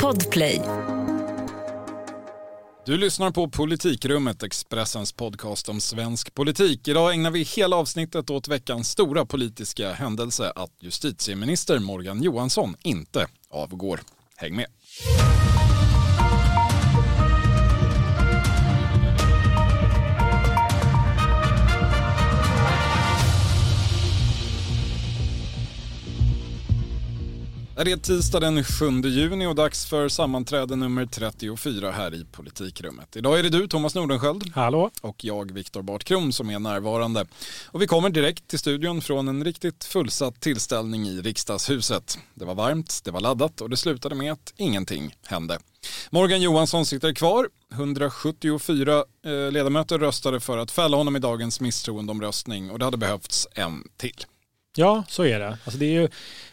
Podplay. Du lyssnar på Politikrummet, Expressens podcast om svensk politik. Idag ägnar vi hela avsnittet åt veckans stora politiska händelse att justitieminister Morgan Johansson inte avgår. Häng med! Det är tisdag den 7 juni och dags för sammanträde nummer 34 här i Politikrummet. Idag är det du, Thomas Nordenskjöld. Hallå. Och jag, Viktor Bartkron, som är närvarande. Och vi kommer direkt till studion från en riktigt fullsatt tillställning i riksdagshuset. Det var varmt, det var laddat och det slutade med att ingenting hände. Morgan Johansson sitter kvar. 174 eh, ledamöter röstade för att fälla honom i dagens misstroendeomröstning och det hade behövts en till. Ja, så är det. Alltså det är ju,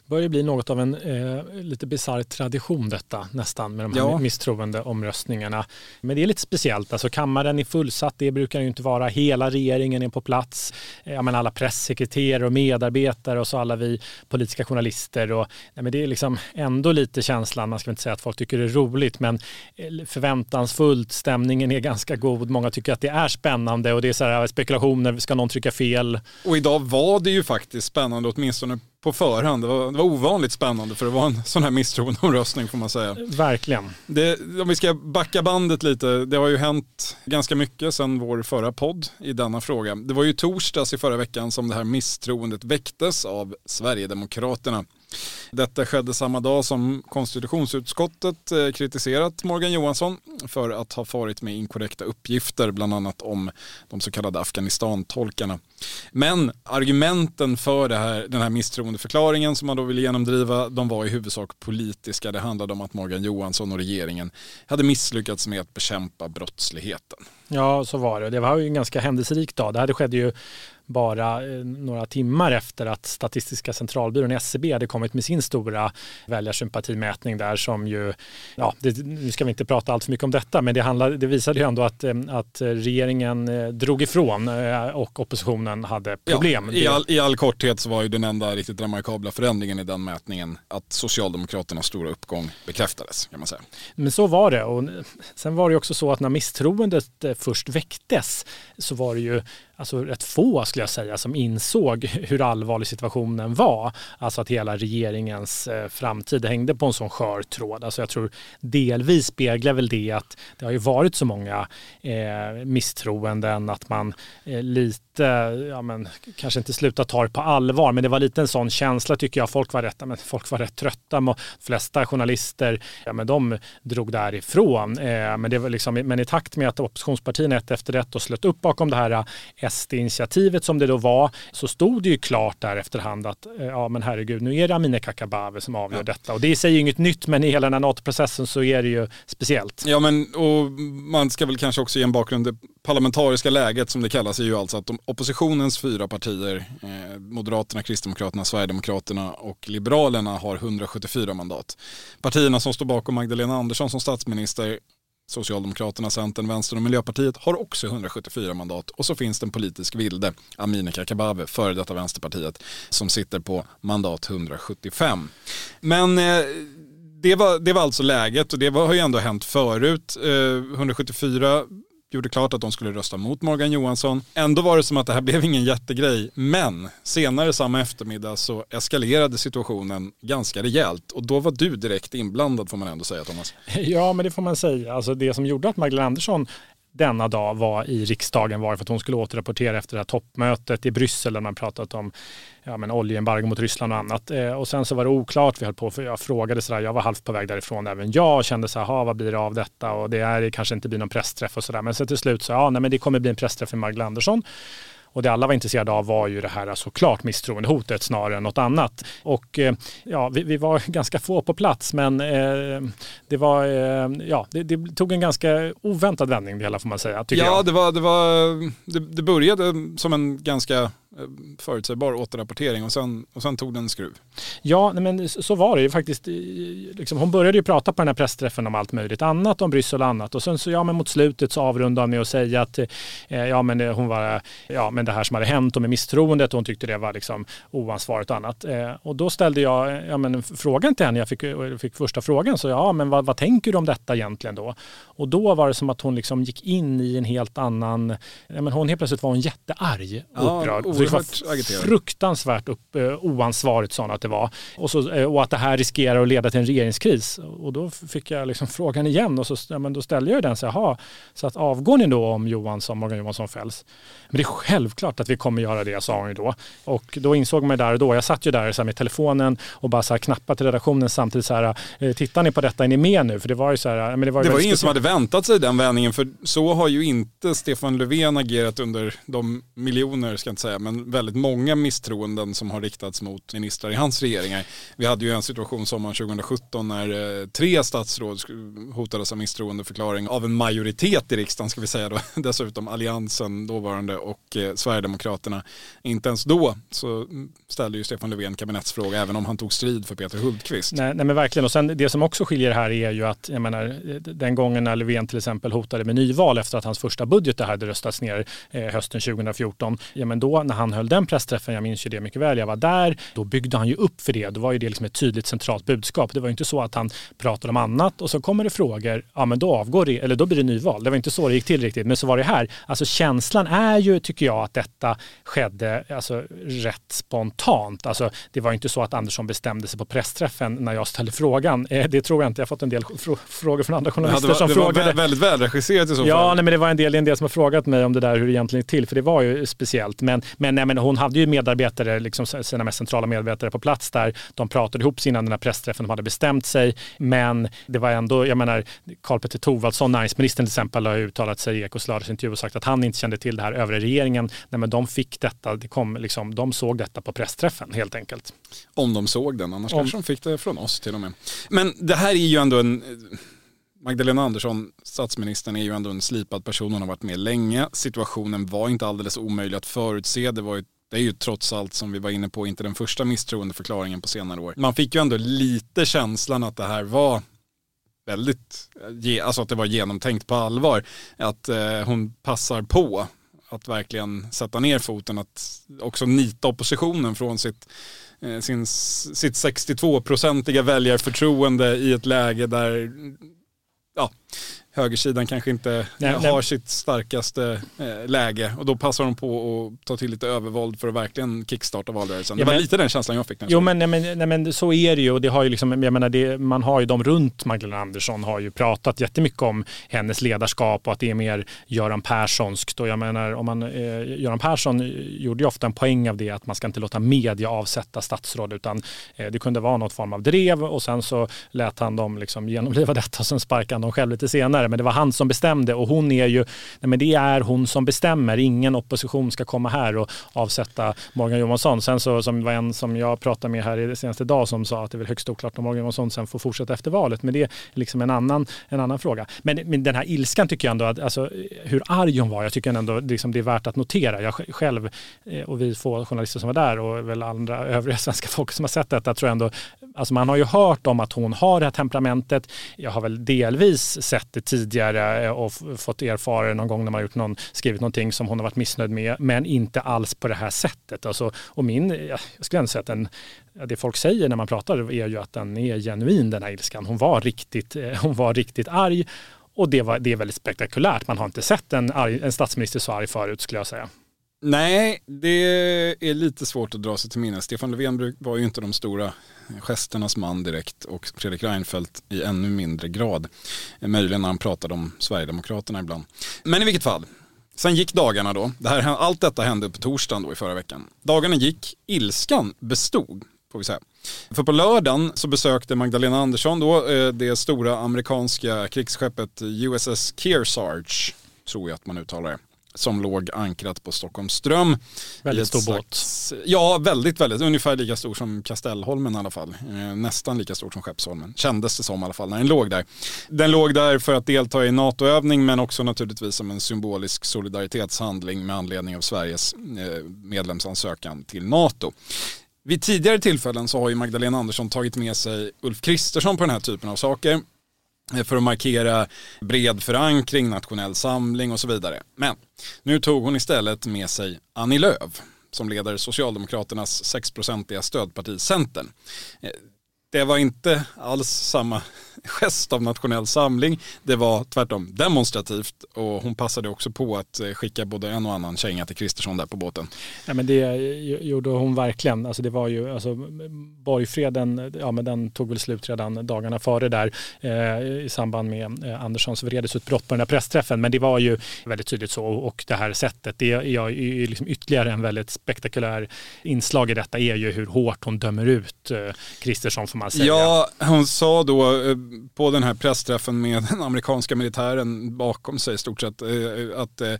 börjar bli något av en eh, lite bisarr tradition detta nästan med de här ja. misstroende omröstningarna. Men det är lite speciellt. Alltså kammaren är fullsatt. Det brukar ju inte vara. Hela regeringen är på plats. Ja, men alla pressekreterare och medarbetare och så alla vi politiska journalister. Och, nej, men det är liksom ändå lite känslan. Man ska inte säga att folk tycker det är roligt, men eh, förväntansfullt. Stämningen är ganska god. Många tycker att det är spännande och det är så här spekulationer. Ska någon trycka fel? Och idag var det ju faktiskt spännande, åtminstone på förhand. Det var, det var ovanligt spännande för att vara en sån här misstroendeomröstning får man säga. Verkligen. Det, om vi ska backa bandet lite, det har ju hänt ganska mycket sedan vår förra podd i denna fråga. Det var ju torsdags i förra veckan som det här misstroendet väcktes av Sverigedemokraterna. Detta skedde samma dag som konstitutionsutskottet eh, kritiserat Morgan Johansson för att ha farit med inkorrekta uppgifter, bland annat om de så kallade Afghanistan-tolkarna. Men argumenten för här, den här misstroendeförklaringen som man då ville genomdriva, de var i huvudsak politiska. Det handlade om att Morgan Johansson och regeringen hade misslyckats med att bekämpa brottsligheten. Ja, så var det. Det var ju en ganska händelserik dag. Det här skedde ju bara eh, några timmar efter att Statistiska centralbyrån, SCB, e hade kommit med sin stora väljarsympatimätning där som ju, ja, det, nu ska vi inte prata allt för mycket om detta, men det, handlade, det visade ju ändå att, eh, att regeringen eh, drog ifrån och oppositionen hade problem. Ja, i, all, I all korthet så var ju den enda riktigt remarkabla förändringen i den mätningen att Socialdemokraternas stora uppgång bekräftades kan man säga. Men så var det och sen var det också så att när misstroendet först väcktes så var det ju alltså rätt få skulle jag säga som insåg hur allvarlig situationen var. Alltså att hela regeringens eh, framtid hängde på en sån skör tråd. Alltså jag tror delvis speglar väl det att det har ju varit så många eh, misstroenden att man eh, lite ja, men, kanske inte sluta ta det på allvar, men det var lite en sån känsla tycker jag. Folk var rätt, men folk var rätt trötta. De flesta journalister, ja, men de drog därifrån. Eh, men, det var liksom, men i takt med att oppositionspartierna ett efter ett och slöt upp bakom det här eh, SD-initiativet som det då var, så stod det ju klart där efterhand att eh, ja, men herregud, nu är det Amineh Kakabaveh som avgör ja. detta. Och det säger inget nytt, men i hela den här NATO-processen så är det ju speciellt. Ja, men och man ska väl kanske också ge en bakgrund. Parlamentariska läget som det kallas är ju alltså att de oppositionens fyra partier, eh, Moderaterna, Kristdemokraterna, Sverigedemokraterna och Liberalerna har 174 mandat. Partierna som står bakom Magdalena Andersson som statsminister Socialdemokraterna, Centern, Vänstern och Miljöpartiet har också 174 mandat och så finns det en politisk vilde, Amineh Kakabaveh, före detta Vänsterpartiet, som sitter på mandat 175. Men eh, det var, det var alltså läget och det var, har ju ändå hänt förut. Eh, 174 gjorde klart att de skulle rösta mot Morgan Johansson. Ändå var det som att det här blev ingen jättegrej, men senare samma eftermiddag så eskalerade situationen ganska rejält och då var du direkt inblandad får man ändå säga Thomas. Ja, men det får man säga. Alltså det som gjorde att Magdalena Andersson denna dag var i riksdagen var för att hon skulle återrapportera efter det här toppmötet i Bryssel där man pratat om ja, men oljeembargo mot Ryssland och annat. Eh, och sen så var det oklart, vi höll på, för jag frågade sådär, jag var halvt på väg därifrån även jag och kände så här, vad blir det av detta? Och det är kanske inte blir någon pressträff och sådär. Men så till slut så, ja, nej, men det kommer bli en pressträff med Magdalena Andersson. Och det alla var intresserade av var ju det här såklart misstroendehotet snarare än något annat. Och eh, ja, vi, vi var ganska få på plats men eh, det var, eh, ja, det, det, tog en ganska oväntad vändning det hela får man säga. ja, jag. det var, det var, det, det började som en ganska Eh, förutsägbar återrapportering och sen, och sen tog den skruv. Ja, men så var det ju faktiskt. Eh, liksom, hon började ju prata på den här pressträffen om allt möjligt annat, om Bryssel och annat. Och sen så, ja men mot slutet så avrundade hon med att säga att eh, ja men eh, hon var, ja men det här som hade hänt och med misstroendet och hon tyckte det var liksom oansvarigt och annat. Eh, och då ställde jag ja, men, frågan till henne, jag fick, fick första frågan, så ja men vad, vad tänker du om detta egentligen då? Och då var det som att hon liksom gick in i en helt annan, ja, men hon helt plötsligt var hon jättearg, ja, upprörd. Det var fruktansvärt upp, eh, oansvarigt sa att det var. Och, så, eh, och att det här riskerar att leda till en regeringskris. Och då fick jag liksom frågan igen och så, ja, men då ställde jag den så jaha, så att avgår ni då om Johansson, Morgan Johansson fälls? Men det är självklart att vi kommer göra det, sa hon ju då. Och då insåg man där och då, jag satt ju där så med telefonen och bara så här knappade till redaktionen samtidigt så här, eh, tittar ni på detta, är ni med nu? För det var ju så här, men det var ju Det var ingen som hade väntat sig den vändningen, för så har ju inte Stefan Löfven agerat under de miljoner, ska jag inte säga, men väldigt många misstroenden som har riktats mot ministrar i hans regeringar. Vi hade ju en situation sommaren 2017 när eh, tre statsråd hotades av misstroendeförklaring av en majoritet i riksdagen, ska vi säga då, dessutom alliansen, dåvarande och eh, Sverigedemokraterna. Inte ens då så ställde ju Stefan Löfven kabinettsfråga, även om han tog strid för Peter Hultqvist. Nej, nej men verkligen, och sen det som också skiljer här är ju att, jag menar, eh, den gången när Löfven till exempel hotade med nyval efter att hans första budget hade röstats ner eh, hösten 2014, ja men då när han höll den pressträffen, jag minns ju det mycket väl, jag var där, då byggde han ju upp för det. Då var ju det liksom ett tydligt centralt budskap. Det var ju inte så att han pratade om annat och så kommer det frågor, ja men då avgår det, eller då blir det nyval. Det var inte så det gick till riktigt, men så var det här. Alltså känslan är ju, tycker jag, att detta skedde alltså, rätt spontant. Alltså, det var inte så att Andersson bestämde sig på pressträffen när jag ställde frågan. Eh, det tror jag inte. Jag har fått en del frågor från andra journalister ja, var, som det frågade. Väldigt välregisserat i så fall. Ja, nej, men det var en del, en del som har frågat mig om det där hur det egentligen gick till, för det var ju speciellt. Men, men, nej, men hon hade ju medarbetare, liksom sina mest centrala medarbetare på plats där. De pratade ihop sig innan den här pressträffen, de hade bestämt sig. Men det var ändå, jag menar, Karl Petter Thorwaldsson, näringsministern till exempel, har uttalat sig i Ekots lördagsintervju och sagt att han inte kände till det här. Övriga regeringen, nej, men de fick detta, det kom, liksom, de såg detta på pressträffen helt enkelt. Om de såg den, annars Om. kanske de fick det från oss till och med. Men det här är ju ändå en Magdalena Andersson, statsministern, är ju ändå en slipad person. Hon har varit med länge. Situationen var inte alldeles omöjlig att förutse. Det, var ju, det är ju trots allt, som vi var inne på, inte den första misstroendeförklaringen på senare år. Man fick ju ändå lite känslan att det här var väldigt, alltså att det var genomtänkt på allvar. Att eh, hon passar på att verkligen sätta ner foten, att också nita oppositionen från sitt eh, sin, sitt 62-procentiga väljarförtroende i ett läge där ja, högersidan kanske inte nej, har nej. sitt starkaste eh, läge och då passar de på att ta till lite övervåld för att verkligen kickstarta valrörelsen. Ja, det var lite den känslan jag fick. Jo men, nej, men, nej, men så är det ju och det har ju liksom, jag menar det, man har ju de runt Magdalena Andersson har ju pratat jättemycket om hennes ledarskap och att det är mer Göran Perssonskt och jag menar om man, eh, Göran Persson gjorde ju ofta en poäng av det att man ska inte låta media avsätta statsråd utan eh, det kunde vara något form av drev och sen så lät han dem liksom genomliva detta och sen sparkade han dem själv lite senare men det var han som bestämde och hon är ju, nej men det är hon som bestämmer. Ingen opposition ska komma här och avsätta Morgan Johansson. Sen så som var en som jag pratade med här i senaste dag som sa att det är väl högst oklart om Morgan Johansson sen får fortsätta efter valet. Men det är liksom en annan, en annan fråga. Men, men den här ilskan tycker jag ändå, att, alltså, hur arg hon var, jag tycker ändå liksom, det är värt att notera. Jag själv eh, och vi få journalister som var där och väl andra övriga svenska folk som har sett detta tror jag ändå, alltså man har ju hört om att hon har det här temperamentet. Jag har väl delvis sett det tidigare eh, och fått erfara någon gång när man gjort någon, skrivit någonting som hon har varit missnöjd med, men inte alls på det här sättet. Alltså, och min, jag skulle ändå säga att den, det folk säger när man pratar är ju att den är genuin den här ilskan. Hon var riktigt, eh, hon var riktigt arg och det, var, det är väldigt spektakulärt. Man har inte sett en, arg, en statsminister så arg förut skulle jag säga. Nej, det är lite svårt att dra sig till minnes. Stefan Löfven var ju inte de stora gesternas man direkt och Fredrik Reinfeldt i ännu mindre grad. Eh, möjligen när han pratade om Sverigedemokraterna ibland. Men i vilket fall, sen gick dagarna då. Det här, allt detta hände på torsdagen då i förra veckan. Dagarna gick, ilskan bestod får vi säga. För på lördagen så besökte Magdalena Andersson då eh, det stora amerikanska krigsskeppet USS Kearsarge, tror jag att man uttalar det som låg ankrat på Stockholms ström. Väldigt stor slags, båt. Ja, väldigt, väldigt. Ungefär lika stor som Kastellholmen i alla fall. Eh, nästan lika stor som Skeppsholmen. Kändes det som i alla fall när den låg där. Den låg där för att delta i NATO-övning men också naturligtvis som en symbolisk solidaritetshandling med anledning av Sveriges eh, medlemsansökan till NATO. Vid tidigare tillfällen så har ju Magdalena Andersson tagit med sig Ulf Kristersson på den här typen av saker Eh, för att markera bred förankring, nationell samling och så vidare. Men nu tog hon istället med sig Annie Lööf som leder Socialdemokraternas 6-procentiga stödparti Centern. Eh, det var inte alls samma gest av nationell samling. Det var tvärtom demonstrativt och hon passade också på att eh, skicka både en och annan känga till Kristersson där på båten. Ja, men det gjorde hon verkligen. Alltså det var ju, alltså, borgfreden, ja, men den tog väl slut redan dagarna före där eh, i samband med eh, Anderssons vredesutbrott på den här pressträffen. Men det var ju väldigt tydligt så och det här sättet, det är ju liksom ytterligare en väldigt spektakulär inslag i detta är ju hur hårt hon dömer ut eh, Kristersson får man säga. Ja, hon sa då eh, på den här pressträffen med den amerikanska militären bakom sig i stort sett eh, att eh,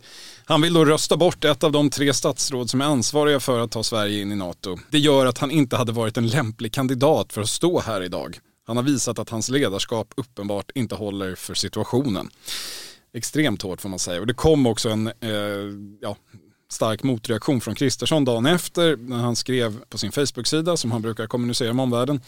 han vill då rösta bort ett av de tre statsråd som är ansvariga för att ta Sverige in i NATO. Det gör att han inte hade varit en lämplig kandidat för att stå här idag. Han har visat att hans ledarskap uppenbart inte håller för situationen. Extremt hårt får man säga. Och det kom också en, eh, ja, stark motreaktion från Kristersson dagen efter när han skrev på sin Facebook-sida som han brukar kommunicera med omvärlden.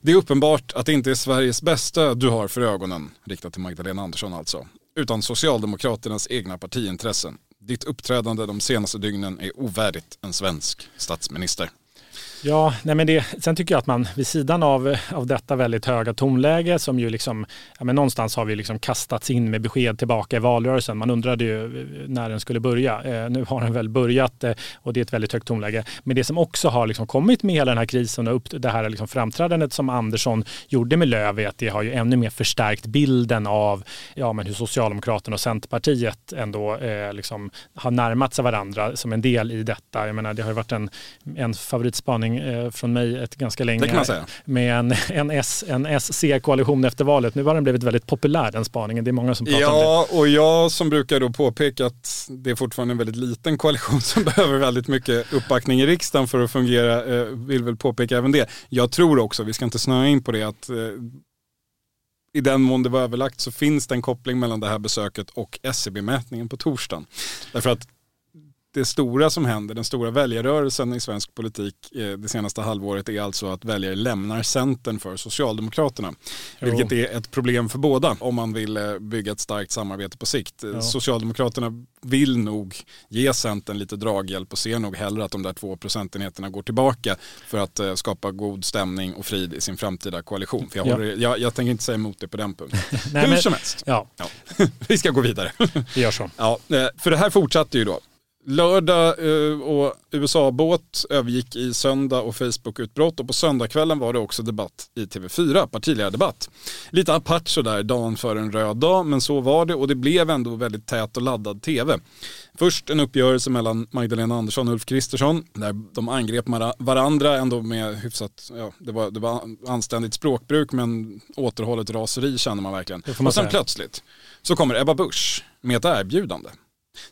Det är uppenbart att det inte är Sveriges bästa du har för ögonen, riktat till Magdalena Andersson alltså, utan Socialdemokraternas egna partiintressen. Ditt uppträdande de senaste dygnen är ovärdigt en svensk statsminister. Ja, nej men det, sen tycker jag att man vid sidan av, av detta väldigt höga tonläge som ju liksom, ja men någonstans har vi liksom kastats in med besked tillbaka i valrörelsen. Man undrade ju eh, när den skulle börja. Eh, nu har den väl börjat eh, och det är ett väldigt högt tonläge. Men det som också har liksom kommit med hela den här krisen och upp det här liksom framträdandet som Andersson gjorde med Löv är att det har ju ännu mer förstärkt bilden av ja, men hur Socialdemokraterna och Centerpartiet ändå eh, liksom har närmat sig varandra som en del i detta. Jag menar, det har ju varit en, en favoritspaning eh, från mig ett ganska länge. Med en, en, S, en SC-koalition efter valet. Nu har den blivit väldigt populär den spaningen. Det är många som pratar ja, om det. Ja, och jag som brukar då påpeka att det är fortfarande en väldigt liten koalition som behöver väldigt mycket uppbackning i riksdagen för att fungera. Eh, vill väl påpeka även det. Jag tror också, vi ska inte snöa in på det, att eh, i den mån det var överlagt så finns det en koppling mellan det här besöket och SCB-mätningen på torsdagen. Därför att det stora som händer, den stora väljarrörelsen i svensk politik eh, det senaste halvåret är alltså att väljare lämnar Centern för Socialdemokraterna. Jo. Vilket är ett problem för båda om man vill eh, bygga ett starkt samarbete på sikt. Jo. Socialdemokraterna vill nog ge Centern lite draghjälp och ser nog hellre att de där två procentenheterna går tillbaka för att eh, skapa god stämning och frid i sin framtida koalition. För jag, håller, ja. jag, jag tänker inte säga emot det på den punkten. Nej, Hur men, som helst. Ja. ja. Vi ska gå vidare. Vi gör så. Ja, för det här fortsatte ju då. Lördag eh, och USA-båt övergick i söndag och Facebook-utbrott och på söndagskvällen var det också debatt i TV4, partiledardebatt. Lite apart sådär dagen för en röd dag, men så var det och det blev ändå väldigt tät och laddad TV. Först en uppgörelse mellan Magdalena Andersson och Ulf Kristersson där de angrep varandra ändå med hyfsat, ja, det var, det var anständigt språkbruk men återhållet raseri känner man verkligen. Och sen plötsligt så kommer Ebba Busch med ett erbjudande.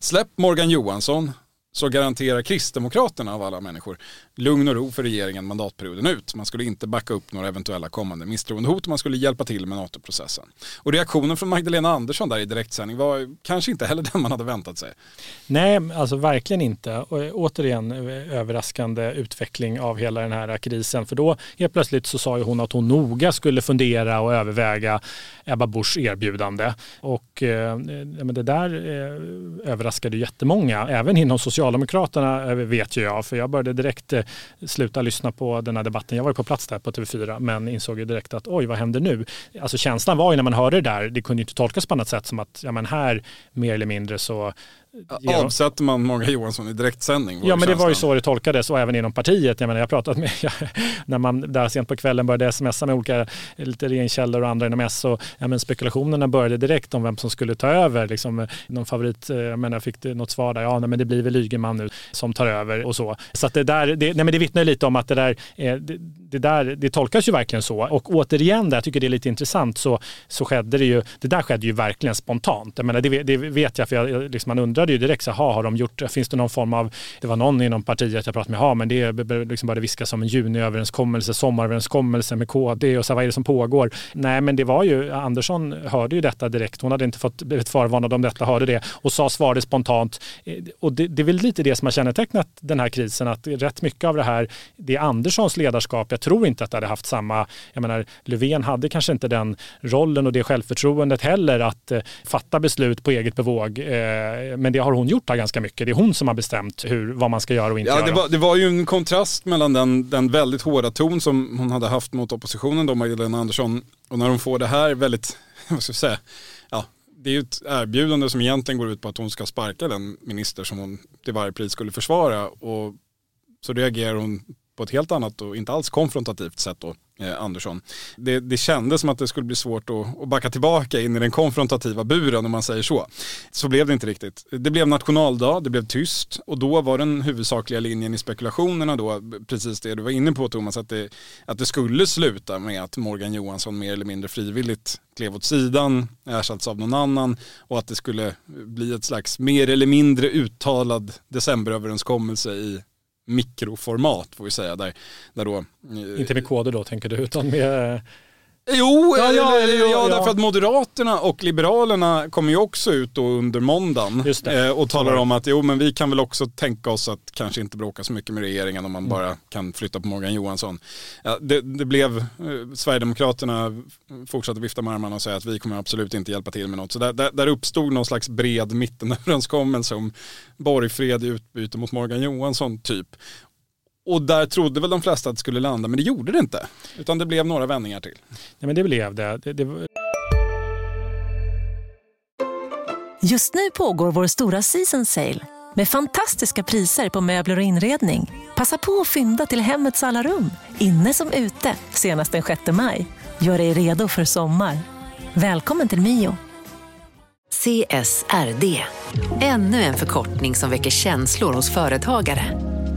Släpp Morgan Johansson så garanterar Kristdemokraterna av alla människor lugn och ro för regeringen mandatperioden ut. Man skulle inte backa upp några eventuella kommande misstroendehot och man skulle hjälpa till med NATO-processen. Och reaktionen från Magdalena Andersson där i direktsändning var kanske inte heller den man hade väntat sig. Nej, alltså verkligen inte. Och eh, återigen eh, överraskande utveckling av hela den här krisen. För då helt plötsligt så sa ju hon att hon noga skulle fundera och överväga Ebba Buschs erbjudande. Och eh, eh det där eh, överraskade jättemånga, även inom social Socialdemokraterna eh, vet ju jag, för jag började direkt eh, sluta lyssna på den här debatten. Jag var ju på plats där på TV4 men insåg ju direkt att oj, vad händer nu? Alltså känslan var ju när man hörde det där, det kunde ju inte tolkas på annat sätt som att ja, men här mer eller mindre så Avsätter man Morgan Johansson i direktsändning? Ja men det var ju så det tolkades och även inom partiet. Jag menar jag pratat med, när man där sent på kvällen började smsa med olika lite regeringskällor och andra inom S och ja, men spekulationerna började direkt om vem som skulle ta över. Liksom, någon favorit, eh, jag menar jag fick något svar där, ja nej, men det blir väl Ygeman nu som tar över och så. Så att det där, det, nej, men det vittnar lite om att det där, det, det, där, det tolkas ju verkligen så. Och återigen, där, jag tycker det är lite intressant, så, så skedde det ju, det där skedde ju verkligen spontant. Jag menar, det, det vet jag, för jag, liksom, man undrade ju direkt, så, aha, har de gjort, finns det någon form av, det var någon inom partiet jag pratade med, ja men det liksom började viskas som en juniöverenskommelse, sommaröverenskommelse med KD och så vad är det som pågår? Nej men det var ju, Andersson hörde ju detta direkt, hon hade inte fått blivit förvarnad om detta, hörde det och sa, svarade spontant. Eh, och det, det är väl lite det som har kännetecknat den här krisen, att rätt mycket av det här, det är Anderssons ledarskap. Tror inte att det hade haft samma, jag menar Löfven hade kanske inte den rollen och det självförtroendet heller att eh, fatta beslut på eget bevåg. Eh, men det har hon gjort här ganska mycket. Det är hon som har bestämt hur, vad man ska göra och inte ja, göra. Det var, det var ju en kontrast mellan den, den väldigt hårda ton som hon hade haft mot oppositionen då, Magdalena Andersson, och när hon får det här väldigt, vad ska jag säga, ja, det är ju ett erbjudande som egentligen går ut på att hon ska sparka den minister som hon till varje pris skulle försvara. Och så reagerar hon på ett helt annat och inte alls konfrontativt sätt då, eh, Andersson. Det, det kändes som att det skulle bli svårt att, att backa tillbaka in i den konfrontativa buren om man säger så. Så blev det inte riktigt. Det blev nationaldag, det blev tyst och då var den huvudsakliga linjen i spekulationerna då precis det du var inne på Thomas, att det, att det skulle sluta med att Morgan Johansson mer eller mindre frivilligt klev åt sidan, ersatts av någon annan och att det skulle bli ett slags mer eller mindre uttalad decemberöverenskommelse i mikroformat får vi säga. Där, där då, eh, Inte med koder då tänker du utan med Jo, ja, ja, ja, ja, därför att Moderaterna och Liberalerna kommer ju också ut då under måndagen eh, och talar om att jo men vi kan väl också tänka oss att kanske inte bråka så mycket med regeringen om man mm. bara kan flytta på Morgan Johansson. Ja, det, det, blev, eh, Sverigedemokraterna fortsatte vifta med armarna och säga att vi kommer absolut inte hjälpa till med något. Så där, där, där uppstod någon slags bred mittenöverenskommelse om borgfred i utbyte mot Morgan Johansson typ. Och där trodde väl de flesta att det skulle landa, men det gjorde det inte. Utan det blev några vändningar till. Nej, men det blev det. det, det... Just nu pågår vår stora season sale med fantastiska priser på möbler och inredning. Passa på att fynda till hemmets alla rum, inne som ute, senast den 6 maj. Gör dig redo för sommar. Välkommen till Mio. CSRD, ännu en förkortning som väcker känslor hos företagare.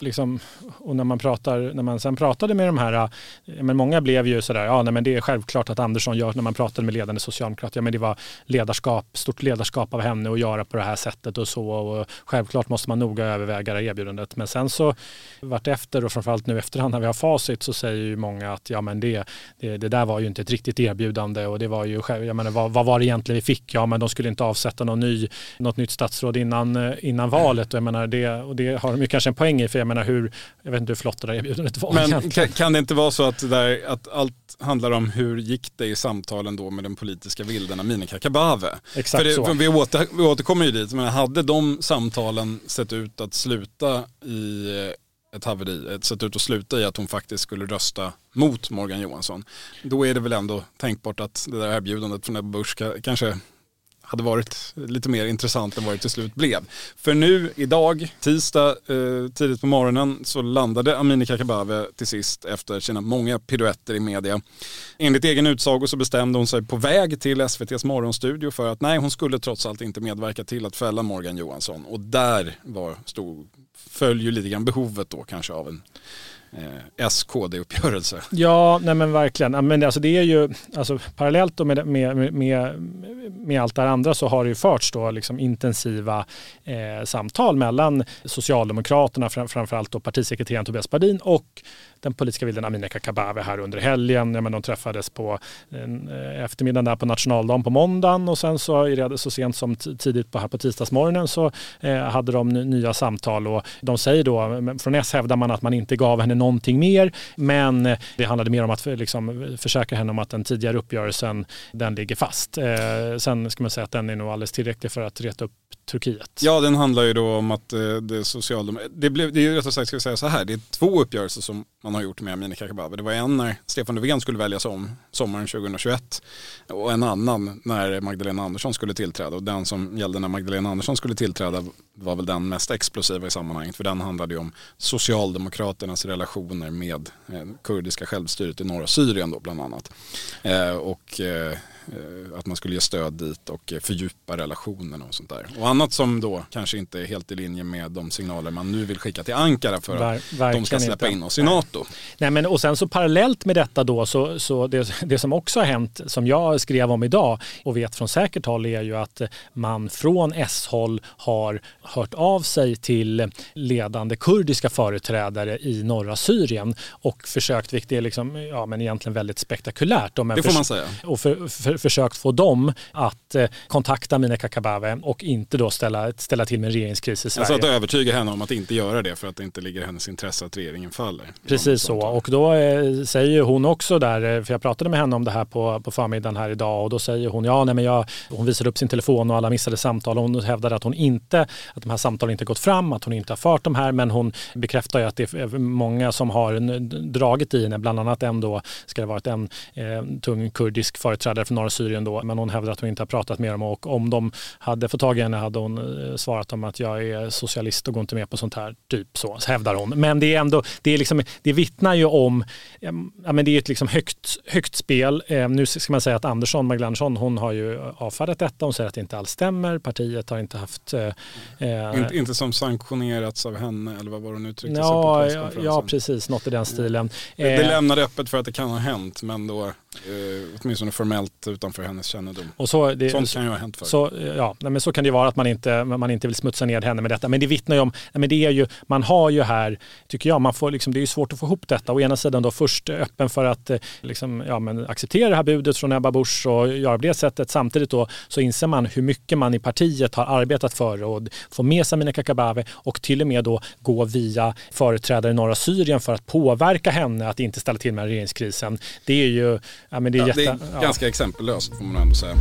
Liksom, och när man, pratar, när man sen pratade med de här, äh, men många blev ju sådär, ja nej, men det är självklart att Andersson gör, när man pratade med ledande socialdemokrater, ja men det var ledarskap, stort ledarskap av henne att göra på det här sättet och så och självklart måste man noga överväga det erbjudandet. Men sen så vartefter och framförallt nu efterhand när vi har facit så säger ju många att ja men det, det, det där var ju inte ett riktigt erbjudande och det var ju, jag menar vad, vad var det egentligen vi fick? Ja men de skulle inte avsätta någon ny, något nytt statsråd innan, innan valet och jag menar det, och det har de ju kanske en poäng i för jag menar hur, jag vet inte hur flott det där erbjudandet var Men kan, kan, det inte vara så att, där, att allt handlar om hur gick det i samtalen då med den politiska vilden Amineh Kakabaveh? Exakt för, det, så. för vi, åter, vi återkommer ju dit, men hade de samtalen sett ut att sluta i ett haveri, sett ut att sluta i att hon faktiskt skulle rösta mot Morgan Johansson, då är det väl ändå tänkbart att det där erbjudandet från Ebba Busch kanske hade varit lite mer intressant än vad det till slut blev. För nu idag, tisdag eh, tidigt på morgonen, så landade Amineh Kakabaveh till sist efter sina många piruetter i media. Enligt egen utsago så bestämde hon sig på väg till SVTs morgonstudio för att nej, hon skulle trots allt inte medverka till att fälla Morgan Johansson. Och där var stod, föll ju lite grann behovet då kanske av en eh, SKD-uppgörelse. Ja, nej men verkligen. Men alltså det är ju, alltså parallellt med, med, med, med allt det här andra så har det ju förts då liksom intensiva eh, samtal mellan Socialdemokraterna, framförallt då partisekreteraren Tobias Badin och den politiska vilden Amineh Kakabaveh här under helgen. Ja, men de träffades på eh, eftermiddagen där på nationaldagen på måndagen och sen så, så sent som tidigt på, här på tisdagsmorgonen så eh, hade de nya samtal och de säger då, från S hävdar man att man inte gav henne någonting mer men det handlade mer om att eh, liksom, försäkra henne om att den tidigare uppgörelsen den ligger fast. Eh, sen ska man säga att den är nog alldeles tillräcklig för att reta upp Turkiet. Ja, den handlar ju då om att eh, det socialdemokratiska, det, blev, det är ju rättare sagt, ska vi säga så här, det är två uppgörelser som man har gjort med Amineh Kakabaveh. Det var en när Stefan Löfven skulle väljas om sommaren 2021 och en annan när Magdalena Andersson skulle tillträda. Och den som gällde när Magdalena Andersson skulle tillträda var väl den mest explosiva i sammanhanget för den handlade ju om Socialdemokraternas relationer med eh, kurdiska självstyret i norra Syrien då bland annat. Eh, och att man skulle ge stöd dit och eh, fördjupa relationerna och sånt där. Och annat som då kanske inte är helt i linje med de signaler man nu vill skicka till Ankara för att Ver, de ska släppa inte. in oss i NATO. Nej, men, och sen så parallellt med detta då så, så det, det som också har hänt som jag skrev om idag och vet från säkert håll är ju att man från S-håll har hört av sig till ledande kurdiska företrädare i norra Syrien och försökt, vilket är liksom, ja, men egentligen väldigt spektakulärt. det får man säga. Och för, för, försökt få dem att eh, kontakta Amineh Kakabaveh och inte då ställa, ställa till med en regeringskris i Sverige. Alltså att övertyga henne om att inte göra det för att det inte ligger i hennes intresse att regeringen faller. Precis så och då eh, säger hon också där, eh, för jag pratade med henne om det här på, på förmiddagen här idag och då säger hon ja nej men jag, hon visade upp sin telefon och alla missade samtal och hon hävdade att hon inte, att de här samtalen inte gått fram, att hon inte har fört de här men hon bekräftar ju att det är många som har dragit i henne, bland annat en då, ska det varit en eh, tung kurdisk företrädare från norra Syrien då, men hon hävdar att hon inte har pratat med dem och om de hade fått tag i henne hade hon eh, svarat dem att jag är socialist och går inte med på sånt här, typ så, hävdar hon. Men det är ändå, det, är liksom, det vittnar ju om, ja men det är ett liksom högt, högt spel. Eh, nu ska man säga att Andersson, Magdalena Andersson, hon har ju avfärdat detta, hon säger att det inte alls stämmer, partiet har inte haft... Eh, eh inte, inte som sanktionerats av henne eller vad var hon uttryckte ja, sig på presskonferensen? Ja, precis, något i den stilen. Det, det lämnar öppet för att det kan ha hänt, men då eh, åtminstone formellt utanför hennes kännedom. Och så, det, Sånt kan ju ha hänt förr. Så, ja, men så kan det vara att man inte, man inte vill smutsa ner henne med detta. Men det vittnar ju om, men det är ju, man har ju här, tycker jag, man får liksom, det är ju svårt att få ihop detta. Å ena sidan då först öppen för att eh, liksom, ja, men acceptera det här budet från Ebba Busch och göra på det sättet. Samtidigt då så inser man hur mycket man i partiet har arbetat för att få med sig Amineh Kakabaveh och till och med då gå via företrädare i norra Syrien för att påverka henne att inte ställa till med regeringskrisen. Det är ju Ja, men det är, ja, jätte, det är ganska exempellöst får man ändå säga.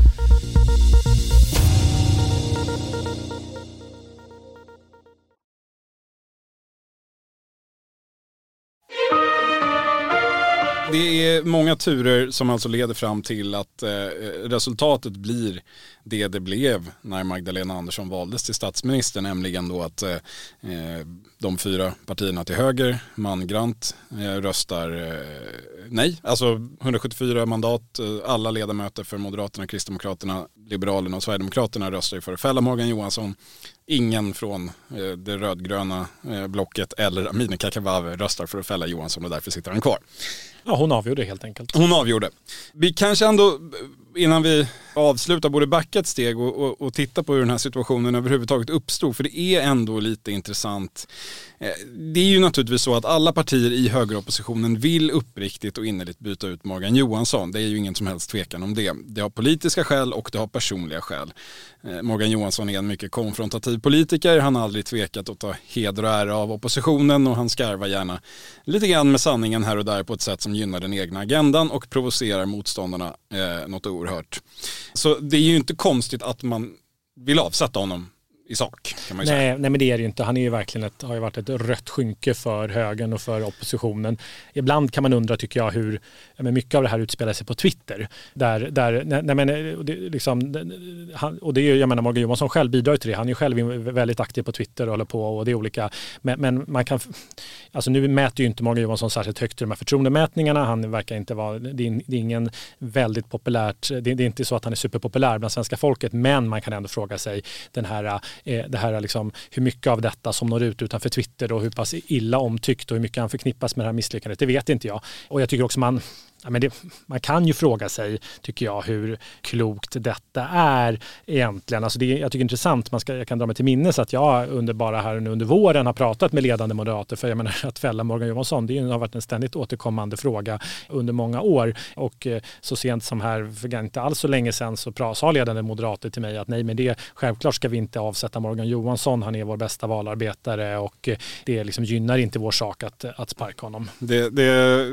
Det är många turer som alltså leder fram till att eh, resultatet blir det det blev när Magdalena Andersson valdes till statsminister, nämligen då att eh, eh de fyra partierna till höger, mangrant, eh, röstar eh, nej. Alltså 174 mandat, eh, alla ledamöter för Moderaterna, Kristdemokraterna, Liberalerna och Sverigedemokraterna röstar ju för att fälla Morgan Johansson. Ingen från det rödgröna blocket eller Amineh Kakabaveh röstar för att fälla Johansson och därför sitter han kvar. Ja, hon avgjorde helt enkelt. Hon avgjorde. Vi kanske ändå, innan vi avsluta, borde backa ett steg och, och, och titta på hur den här situationen överhuvudtaget uppstod. För det är ändå lite intressant. Eh, det är ju naturligtvis så att alla partier i högeroppositionen vill uppriktigt och innerligt byta ut Morgan Johansson. Det är ju ingen som helst tvekan om det. Det har politiska skäl och det har personliga skäl. Eh, Morgan Johansson är en mycket konfrontativ politiker. Han har aldrig tvekat att ta heder och ära av oppositionen och han skarvar gärna lite grann med sanningen här och där på ett sätt som gynnar den egna agendan och provocerar motståndarna eh, något oerhört. Så det är ju inte konstigt att man vill avsätta honom i sak. Kan man nej, säga. nej, men det är det ju inte. Han är ju verkligen ett, har ju varit ett rött skynke för högern och för oppositionen. Ibland kan man undra, tycker jag, hur men mycket av det här utspelar sig på Twitter. Där, där, nej, men, det, liksom, och det är jag menar, Morgan Johansson själv bidrar till det. Han är ju själv väldigt aktiv på Twitter och håller på och det är olika. Men, men man kan, alltså nu mäter ju inte Morgan Johansson särskilt högt i de här förtroendemätningarna. Han verkar inte vara, det är, det är ingen väldigt populärt, det, det är inte så att han är superpopulär bland svenska folket, men man kan ändå fråga sig den här Eh, det här liksom, hur mycket av detta som når ut utanför Twitter och hur pass illa omtyckt och hur mycket han förknippas med det här misslyckandet, det vet inte jag. Och jag tycker också man ja, men det, man kan ju fråga sig, tycker jag, hur klokt detta är egentligen. Alltså det, jag tycker det är intressant, man ska, jag kan dra mig till minnes att jag under bara här under våren har pratat med ledande moderater, för jag menar att fälla Morgan Johansson, det har varit en ständigt återkommande fråga under många år. Och eh, så sent som här, för inte alls så länge sedan, så sa ledande moderater till mig att nej, men det, självklart ska vi inte avsätta Morgan Johansson, han är vår bästa valarbetare och eh, det liksom gynnar inte vår sak att, att sparka honom. Det, det,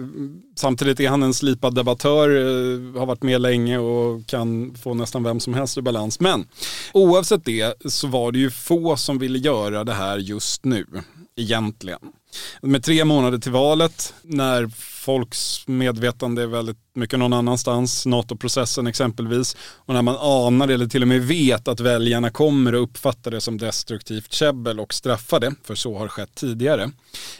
samtidigt är han en Slipad debattör, eh, har varit med länge och kan få nästan vem som helst i balans. Men oavsett det så var det ju få som ville göra det här just nu, egentligen. Med tre månader till valet, när folks medvetande är väldigt mycket någon annanstans, NATO-processen exempelvis. Och när man anar eller till och med vet att väljarna kommer att uppfatta det som destruktivt käbbel och straffa det, för så har skett tidigare.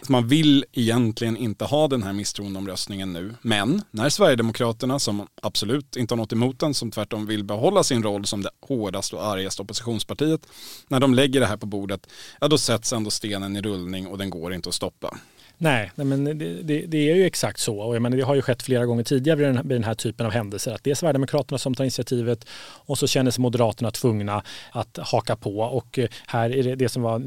Så man vill egentligen inte ha den här misstroendeomröstningen nu. Men när Sverigedemokraterna, som absolut inte har något emot den, som tvärtom vill behålla sin roll som det hårdaste och argaste oppositionspartiet, när de lägger det här på bordet, ja då sätts ändå stenen i rullning och den går inte att stoppa. Nej, men det, det, det, är ju exakt så. Och jag menar, det har ju skett flera gånger tidigare vid den, här, vid den här typen av händelser. Att det är Sverigedemokraterna som tar initiativet och så känner sig Moderaterna tvungna att haka på. Och eh, här är det, det som var,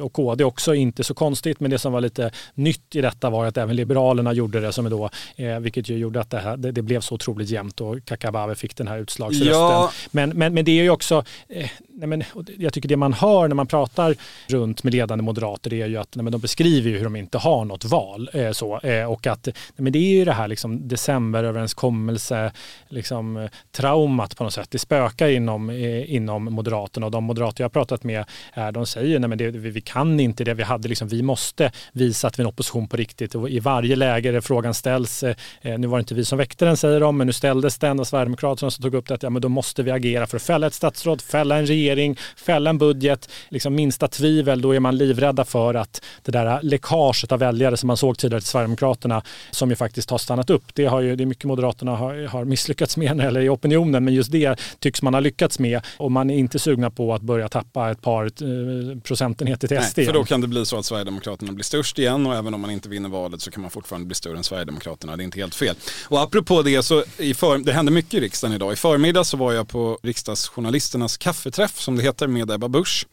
och KD också inte så konstigt, men det som var lite nytt i detta var att även Liberalerna gjorde det, som då, eh, vilket ju gjorde att det, här, det, blev så otroligt jämnt och Kakabaveh fick den här utslagsrösten. Ja. Men, men, men det är ju också, eh, nej men, jag tycker det man hör när man pratar runt med ledande moderater det är ju att nej men de beskriver ju hur de inte har något val. Eh, så, eh, och att nej men det är ju det här liksom decemberöverenskommelse, liksom, traumat på något sätt. Det spökar inom, eh, inom Moderaterna och de moderater jag har pratat med är, de säger nej men det, vi, vi, kan inte det. Vi, hade liksom, vi måste visa att vi är en opposition på riktigt. Och I varje läge där frågan ställs, eh, eh nu var det inte vi som väckte den säger de, men nu ställdes den och Sverigedemokraterna som tog upp det att ja, men då måste vi agera för att fälla ett statsråd, fälla en regering regering, fälla en budget, liksom minsta tvivel, då är man livrädda för att det där läckaget av väljare som man såg tidigare till Sverigedemokraterna, som ju faktiskt har stannat upp, det, har ju, det är mycket Moderaterna har, har misslyckats med eller i opinionen, men just det tycks man ha lyckats med och man är inte sugna på att börja tappa ett par eh, procentenheter till SD. Nej, för då kan det bli så att Sverigedemokraterna blir störst igen och även om man inte vinner valet så kan man fortfarande bli större än Sverigedemokraterna. Det är inte helt fel. Och apropå det så, i för, det hände mycket i riksdagen idag. I förmiddag så var jag på riksdagsjournalisternas kaffeträff som det heter, med Ebba Busch,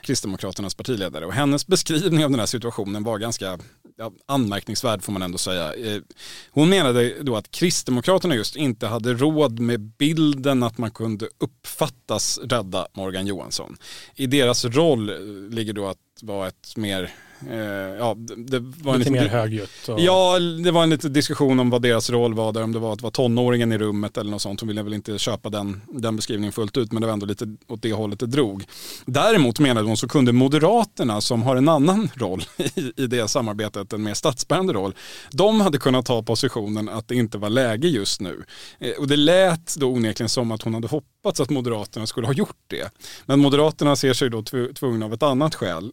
Kristdemokraternas partiledare. Och hennes beskrivning av den här situationen var ganska ja, anmärkningsvärd får man ändå säga. Eh, hon menade då att Kristdemokraterna just inte hade råd med bilden att man kunde uppfattas rädda Morgan Johansson. I deras roll eh, ligger då att vara ett mer ja, det var Lite en mer högljutt. Och... Ja, det var en liten diskussion om vad deras roll var där, om det var att vara tonåringen i rummet eller något sånt. Hon ville väl inte köpa den, den beskrivningen fullt ut, men det var ändå lite åt det hållet det drog. Däremot menade hon så kunde Moderaterna, som har en annan roll i, i det samarbetet, en mer statsbärande roll, de hade kunnat ta positionen att det inte var läge just nu. Eh, och det lät då onekligen som att hon hade hoppats att Moderaterna skulle ha gjort det. Men Moderaterna ser sig då tvungna av ett annat skäl.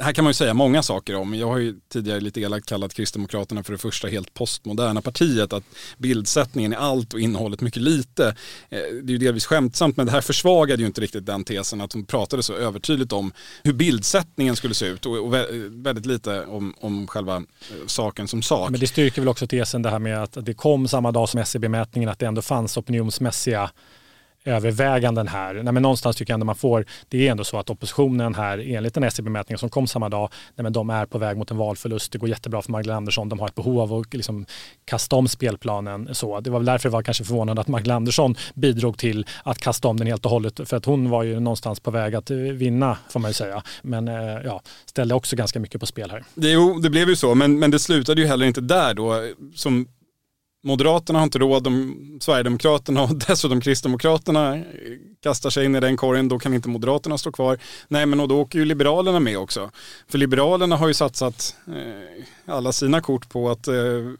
Här kan man ju säga många saker om. Jag har ju tidigare lite elakt kallat Kristdemokraterna för det första helt postmoderna partiet. Att bildsättningen är allt och innehållet mycket lite. Eh, det är ju delvis skämtsamt men det här försvagade ju inte riktigt den tesen att hon pratade så övertydligt om hur bildsättningen skulle se ut och väldigt lite om, om själva eh, saken som sak. Men det styrker väl också tesen det här med att det kom samma dag som SCB-mätningen att det ändå fanns opinionsmässiga överväganden här. Nej, men någonstans tycker jag ändå man får, det är ändå så att oppositionen här enligt den SCB-mätningen som kom samma dag, nej, men de är på väg mot en valförlust. Det går jättebra för Magdalena Andersson. De har ett behov av att liksom kasta om spelplanen. Så det var väl därför det var kanske förvånande att Magdalena Andersson bidrog till att kasta om den helt och hållet. För att hon var ju någonstans på väg att eh, vinna får man ju säga. Men eh, ja, ställde också ganska mycket på spel här. Jo, det blev ju så. Men, men det slutade ju heller inte där då. Som Moderaterna har inte råd, de, Sverigedemokraterna och dessutom Kristdemokraterna kastar sig in i den korgen, då kan inte Moderaterna stå kvar. Nej men och då åker ju Liberalerna med också. För Liberalerna har ju satsat eh, alla sina kort på att eh,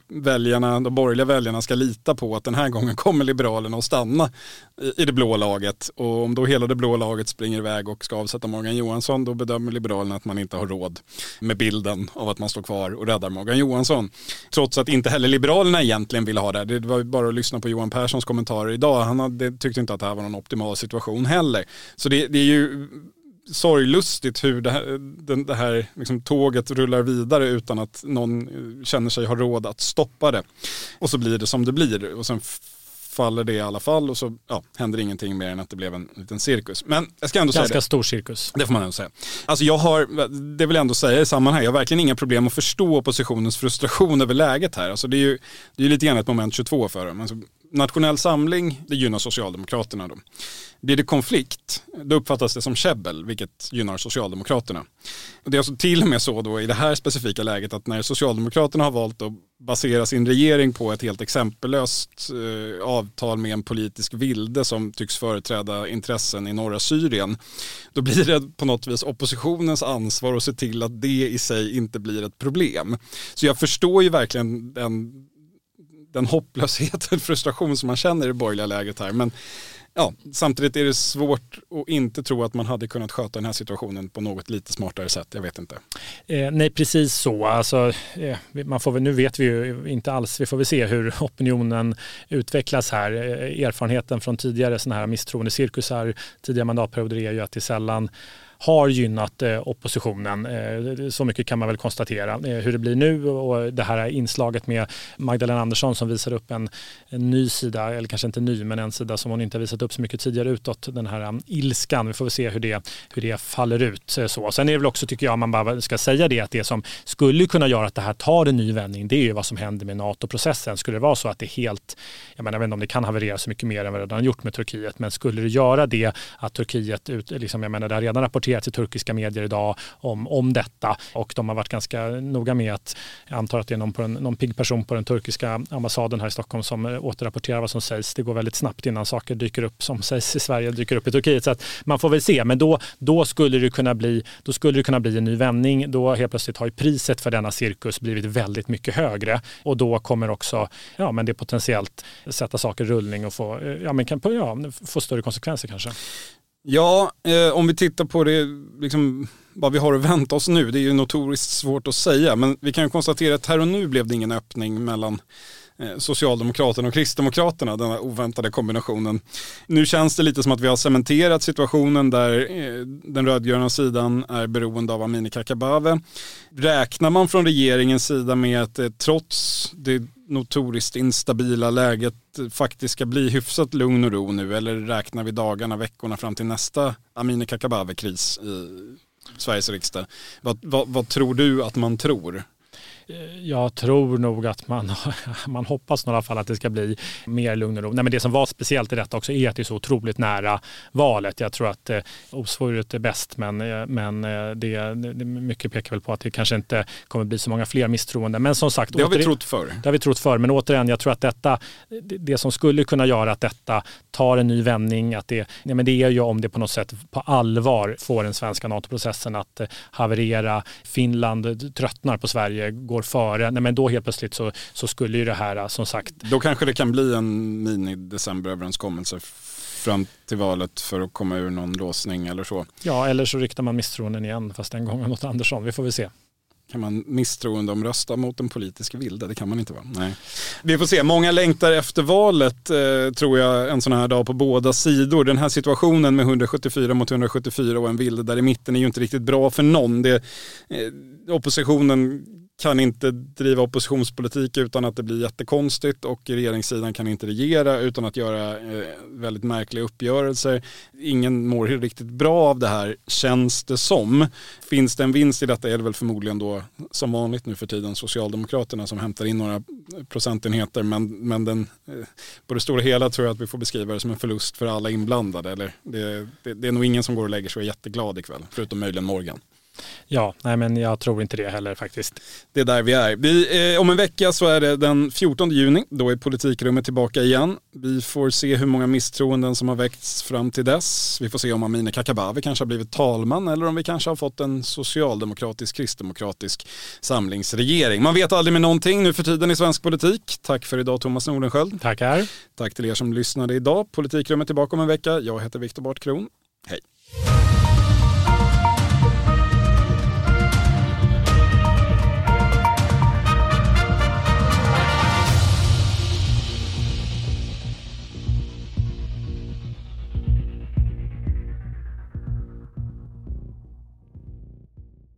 väljarna, de borgerliga väljarna ska lita på att den här gången kommer Liberalerna att stanna i, det blå laget. Och om då hela det blå laget springer iväg och ska avsätta Morgan Johansson då bedömer Liberalerna att man inte har råd med bilden av att man står kvar och räddar Morgan Johansson. Trots att inte heller Liberalerna egentligen vill ha det. Det var bara att lyssna på Johan Perssons kommentarer idag. Han hade, tyckte inte att det här var någon optimal situation heller. Så det, det är ju sorglustigt hur det här, det här liksom, tåget rullar vidare utan att någon känner sig ha råd att stoppa det. Och så blir det som det blir och sen faller det i alla fall och så ja, händer ingenting mer än att det blev en liten cirkus. Men jag ska ändå Ganska säga det. stor cirkus. Det får man ändå säga. Alltså jag har, det vill jag ändå säga i sammanhang, jag har verkligen inga problem att förstå oppositionens frustration över läget här. Alltså det är ju det är lite grann ett moment 22 för dem. Alltså, nationell samling, det gynnar Socialdemokraterna då. Blir det konflikt, då uppfattas det som käbbel, vilket gynnar Socialdemokraterna. Och det är alltså till och med så då i det här specifika läget att när Socialdemokraterna har valt att basera sin regering på ett helt exempellöst eh, avtal med en politisk vilde som tycks företräda intressen i norra Syrien. Då blir det på något vis oppositionens ansvar att se till att det i sig inte blir ett problem. Så jag förstår ju verkligen den, den hopplöshet och frustration som man känner i det borgerliga läget här. Men ja, samtidigt är det svårt att inte tro att man hade kunnat sköta den här situationen på något lite smartare sätt. Jag vet inte. Eh, nej, precis så. Alltså, eh, man får väl, nu vet vi ju inte alls. Vi får väl se hur opinionen utvecklas här. Eh, erfarenheten från tidigare sådana här misstroendecirkusar tidigare mandatperioder är ju att det sällan har gynnat eh, oppositionen. Eh, så mycket kan man väl konstatera. Eh, hur det blir nu och det här inslaget med Magdalena Andersson som visar upp en, en ny sida, eller kanske inte ny, men en sida som hon inte har visat upp så mycket tidigare utåt. Den här um, ilskan. Vi får väl se hur det, hur det faller ut. Så. Sen är det väl också, tycker jag, man bara ska säga det, att det som skulle kunna göra att det här tar en ny vändning, det är ju vad som händer med NATO-processen. Skulle det vara så att det helt, jag, menar, jag vet inte om det kan haverera så mycket mer än vad det redan har gjort med Turkiet, men skulle det göra det att Turkiet, ut, liksom, jag menar, det har redan rapporterats rapporterats i turkiska medier idag om, om detta och de har varit ganska noga med att, jag antar att det är någon, på en, någon pigg person på den turkiska ambassaden här i Stockholm som eh, återrapporterar vad som sägs. Det går väldigt snabbt innan saker dyker upp som sägs i Sverige dyker upp i Turkiet. Så att man får väl se, men då, då, skulle det kunna bli, då skulle det kunna bli en ny vändning. Då helt plötsligt har ju priset för denna cirkus blivit väldigt mycket högre och då kommer också ja, men det potentiellt sätta saker i rullning och få, eh, ja, men kan, ja, få större konsekvenser kanske. Ja, eh, om vi tittar på det, liksom, vad vi har att vänta oss nu, det är ju notoriskt svårt att säga, men vi kan ju konstatera att här och nu blev det ingen öppning mellan eh, Socialdemokraterna och Kristdemokraterna, den här oväntade kombinationen. Nu känns det lite som att vi har cementerat situationen där eh, den rödgröna sidan är beroende av Amineh Kakabaveh. Räknar man från regeringens sida med att eh, trots det notoriskt instabila läget faktiskt ska bli hyfsat lugn och ro nu eller räknar vi dagarna, veckorna fram till nästa Amineh Kakabaveh-kris i Sveriges riksdag? Vad, vad, vad tror du att man tror? Jag tror nog att man, man hoppas i alla fall att det ska bli mer lugn och ro. Nej, men det som var speciellt i detta också är att det är så otroligt nära valet. Jag tror att eh, osvuret är bäst men, eh, men eh, det, det, mycket pekar väl på att det kanske inte kommer bli så många fler misstroende. Men som sagt, det har åter, vi trott förr. Det har vi trott förr. Men återigen, jag tror att detta, det, det som skulle kunna göra att detta tar en ny vändning, att det, nej, men det är ju om det på något sätt på allvar får den svenska NATO-processen att eh, haverera. Finland tröttnar på Sverige, går före, nej men då helt plötsligt så, så skulle ju det här som sagt. Då kanske det kan bli en mini-decemberöverenskommelse fram till valet för att komma ur någon låsning eller så. Ja, eller så riktar man misstroenden igen, fast den gången mot Andersson. Vi får väl se kan man misstroendeomrösta mot den politiska vilde? Det kan man inte vara. Nej. Vi får se, många längtar efter valet eh, tror jag en sån här dag på båda sidor. Den här situationen med 174 mot 174 och en vilde där i mitten är ju inte riktigt bra för någon. Det, eh, oppositionen kan inte driva oppositionspolitik utan att det blir jättekonstigt och regeringssidan kan inte regera utan att göra eh, väldigt märkliga uppgörelser. Ingen mår riktigt bra av det här känns det som. Finns det en vinst i detta är det väl förmodligen då som vanligt nu för tiden Socialdemokraterna som hämtar in några procentenheter men, men den, eh, på det stora hela tror jag att vi får beskriva det som en förlust för alla inblandade. Eller det, det, det är nog ingen som går och lägger sig och är jätteglad ikväll förutom möjligen Morgan. Ja, nej men jag tror inte det heller faktiskt. Det är där vi är. Vi, eh, om en vecka så är det den 14 juni, då är politikrummet tillbaka igen. Vi får se hur många misstroenden som har väckts fram till dess. Vi får se om Amineh Kakabaveh kanske har blivit talman eller om vi kanske har fått en socialdemokratisk kristdemokratisk samlingsregering. Man vet aldrig med någonting nu för tiden i svensk politik. Tack för idag Thomas Nordenskjöld. Tackar. Tack till er som lyssnade idag. Politikrummet tillbaka om en vecka. Jag heter Viktor Bartkron. Hej.